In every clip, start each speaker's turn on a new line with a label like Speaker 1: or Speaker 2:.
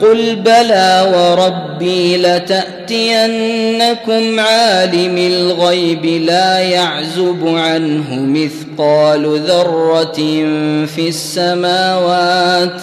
Speaker 1: قل بلى وربي لتأتينكم عالم الغيب لا يعزب عنه مثقال ذرة في السماوات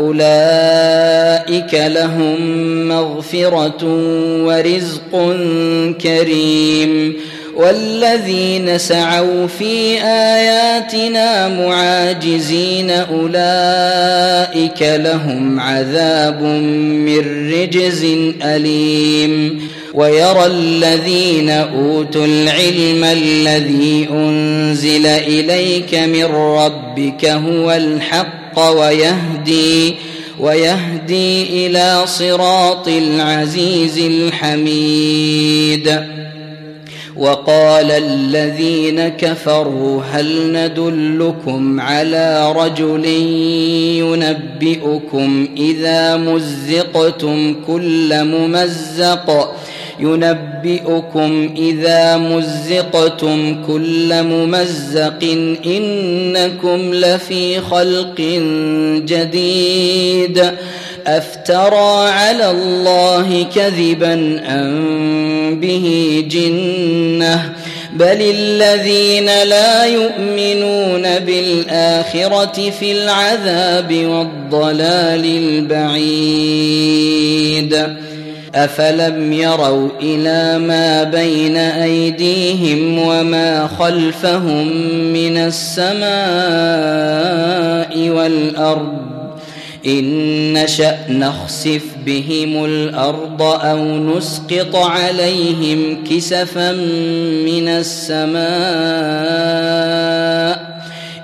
Speaker 1: أولئك لهم مغفرة ورزق كريم والذين سعوا في آياتنا معاجزين أولئك لهم عذاب من رجز أليم ويرى الذين أوتوا العلم الذي أنزل إليك من ربك هو الحق الحق ويهدي ويهدي إلى صراط العزيز الحميد. وقال الذين كفروا هل ندلكم على رجل ينبئكم إذا مزقتم كل ممزق ينبئكم إذا مزقتم كل ممزق إنكم لفي خلق جديد أفترى على الله كذبا أم به جنة بل الذين لا يؤمنون بالآخرة في العذاب والضلال البعيد أفلم يروا إلى ما بين أيديهم وما خلفهم من السماء والأرض إن نشا نخسف بهم الأرض أو نسقط عليهم كسفا من السماء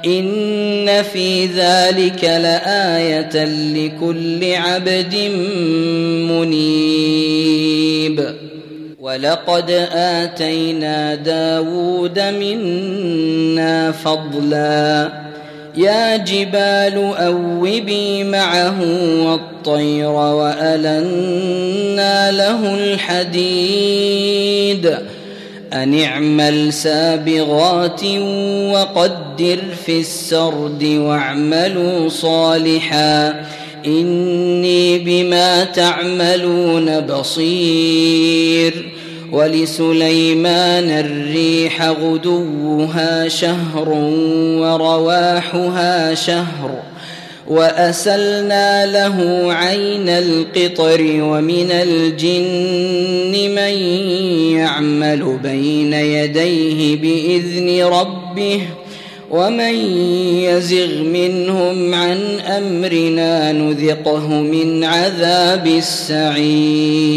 Speaker 1: إن في ذلك لآية لكل عبد منيب ولقد آتينا داود منا فضلا يا جبال أوبي معه والطير وألنا له الحديد أن اعمل سابغات وقدر في السرد واعملوا صالحا إني بما تعملون بصير ولسليمان الريح غدوها شهر ورواحها شهر وأسلنا له عين القطر ومن الجن من يعمل بين يديه بإذن ربه ومن يزغ منهم عن أمرنا نذقه من عذاب السعير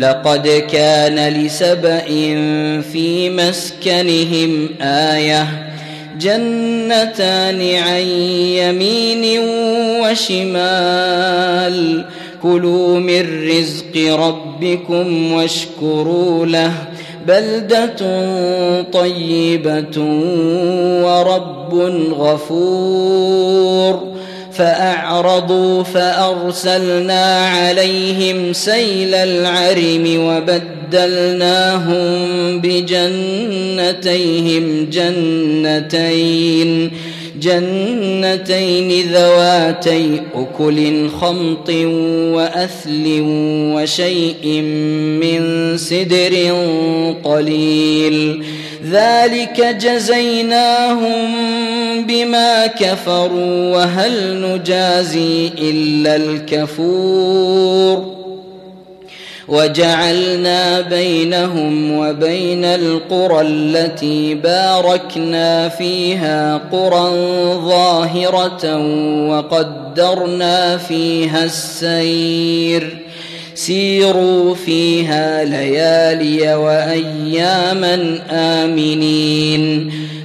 Speaker 1: لقد كان لسبا في مسكنهم آية. جنتان عن يمين وشمال. كلوا من رزق ربكم واشكروا له. بلدة طيبة ورب غفور. فأعرضوا فأرسلنا عليهم سيل العرم وبدلناهم بجنتيهم جنتين جنتين ذواتي أكل خمط وأثل وشيء من سدر قليل. ذلك جزيناهم بما كفروا وهل نجازي إلا الكفور. وجعلنا بينهم وبين القرى التي باركنا فيها قرى ظاهرة وقدرنا فيها السير. سيروا فيها ليالي وأياما آمنين.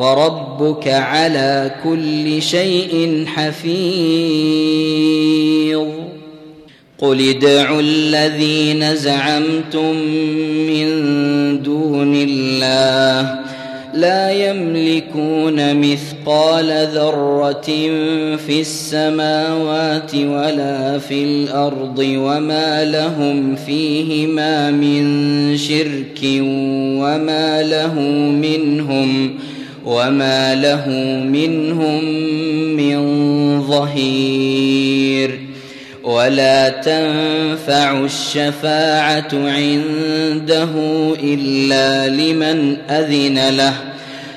Speaker 1: وربك على كل شيء حفيظ. قل ادعوا الذين زعمتم من دون الله لا يملكون مثقال ذرة في السماوات ولا في الأرض وما لهم فيهما من شرك وما له منهم وما له منهم من ظهير ولا تنفع الشفاعه عنده الا لمن اذن له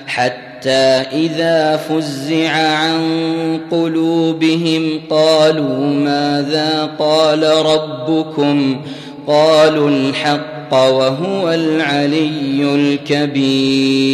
Speaker 1: حتى اذا فزع عن قلوبهم قالوا ماذا قال ربكم قالوا الحق وهو العلي الكبير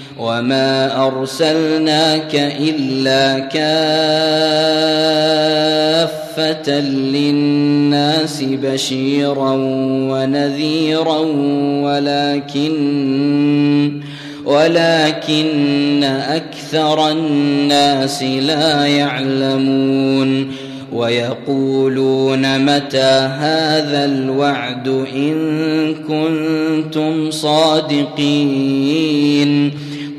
Speaker 1: وما ارسلناك الا كافه للناس بشيرا ونذيرا ولكن ولكن أكثر الناس لا يعلمون ويقولون متى هذا الوعد ان كنتم صادقين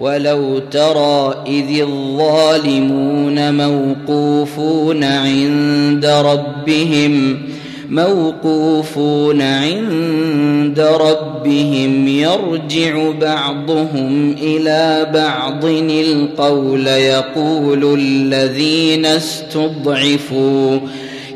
Speaker 1: ولو ترى إذ الظالمون موقوفون عند ربهم موقوفون عند ربهم يرجع بعضهم إلى بعض. القول يقول الذين استضعفوا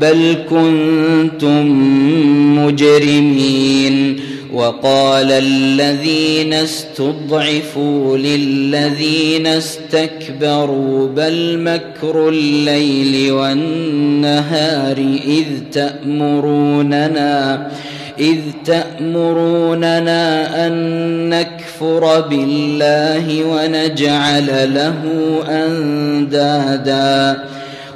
Speaker 1: بل كنتم مجرمين وقال الذين استضعفوا للذين استكبروا بل مكر الليل والنهار إذ تأمروننا إذ تأمروننا أن نكفر بالله ونجعل له أندادا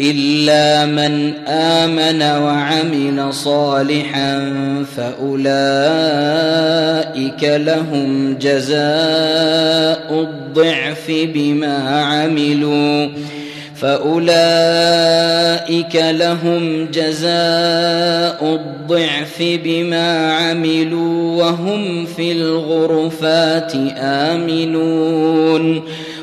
Speaker 1: إلا من آمن وعمل صالحا فأولئك لهم جزاء الضعف بما عملوا فأولئك لهم جزاء الضعف بما عملوا وهم في الغرفات آمنون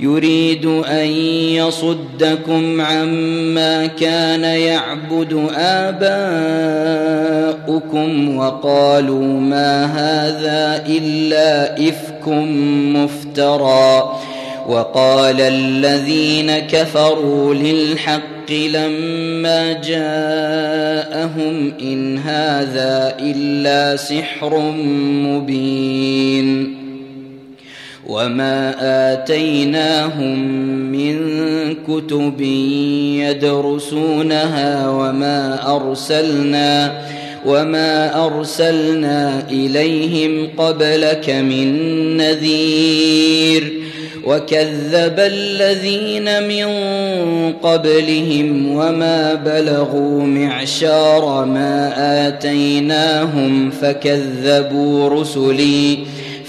Speaker 1: يريد أن يصدكم عما كان يعبد آباؤكم وقالوا ما هذا إلا إفك مفترى وقال الذين كفروا للحق لما جاءهم إن هذا إلا سحر مبين وما اتيناهم من كتب يدرسونها وما ارسلنا وما ارسلنا اليهم قبلك من نذير وكذب الذين من قبلهم وما بلغوا معشار ما اتيناهم فكذبوا رسلي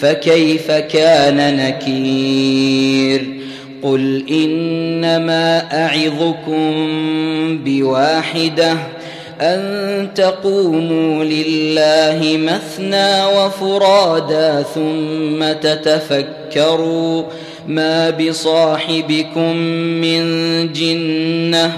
Speaker 1: فكيف كان نكير قل إنما أعظكم بواحدة أن تقوموا لله مثنى وفرادا ثم تتفكروا ما بصاحبكم من جنة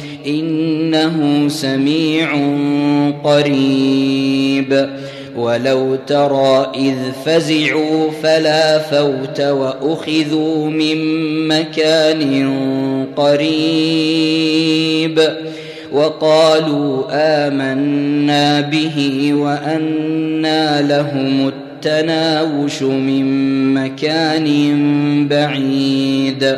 Speaker 1: إنه سميع قريب. ولو ترى إذ فزعوا فلا فوت وأخذوا من مكان قريب. وقالوا آمنا به وانى لهم التناوش من مكان بعيد.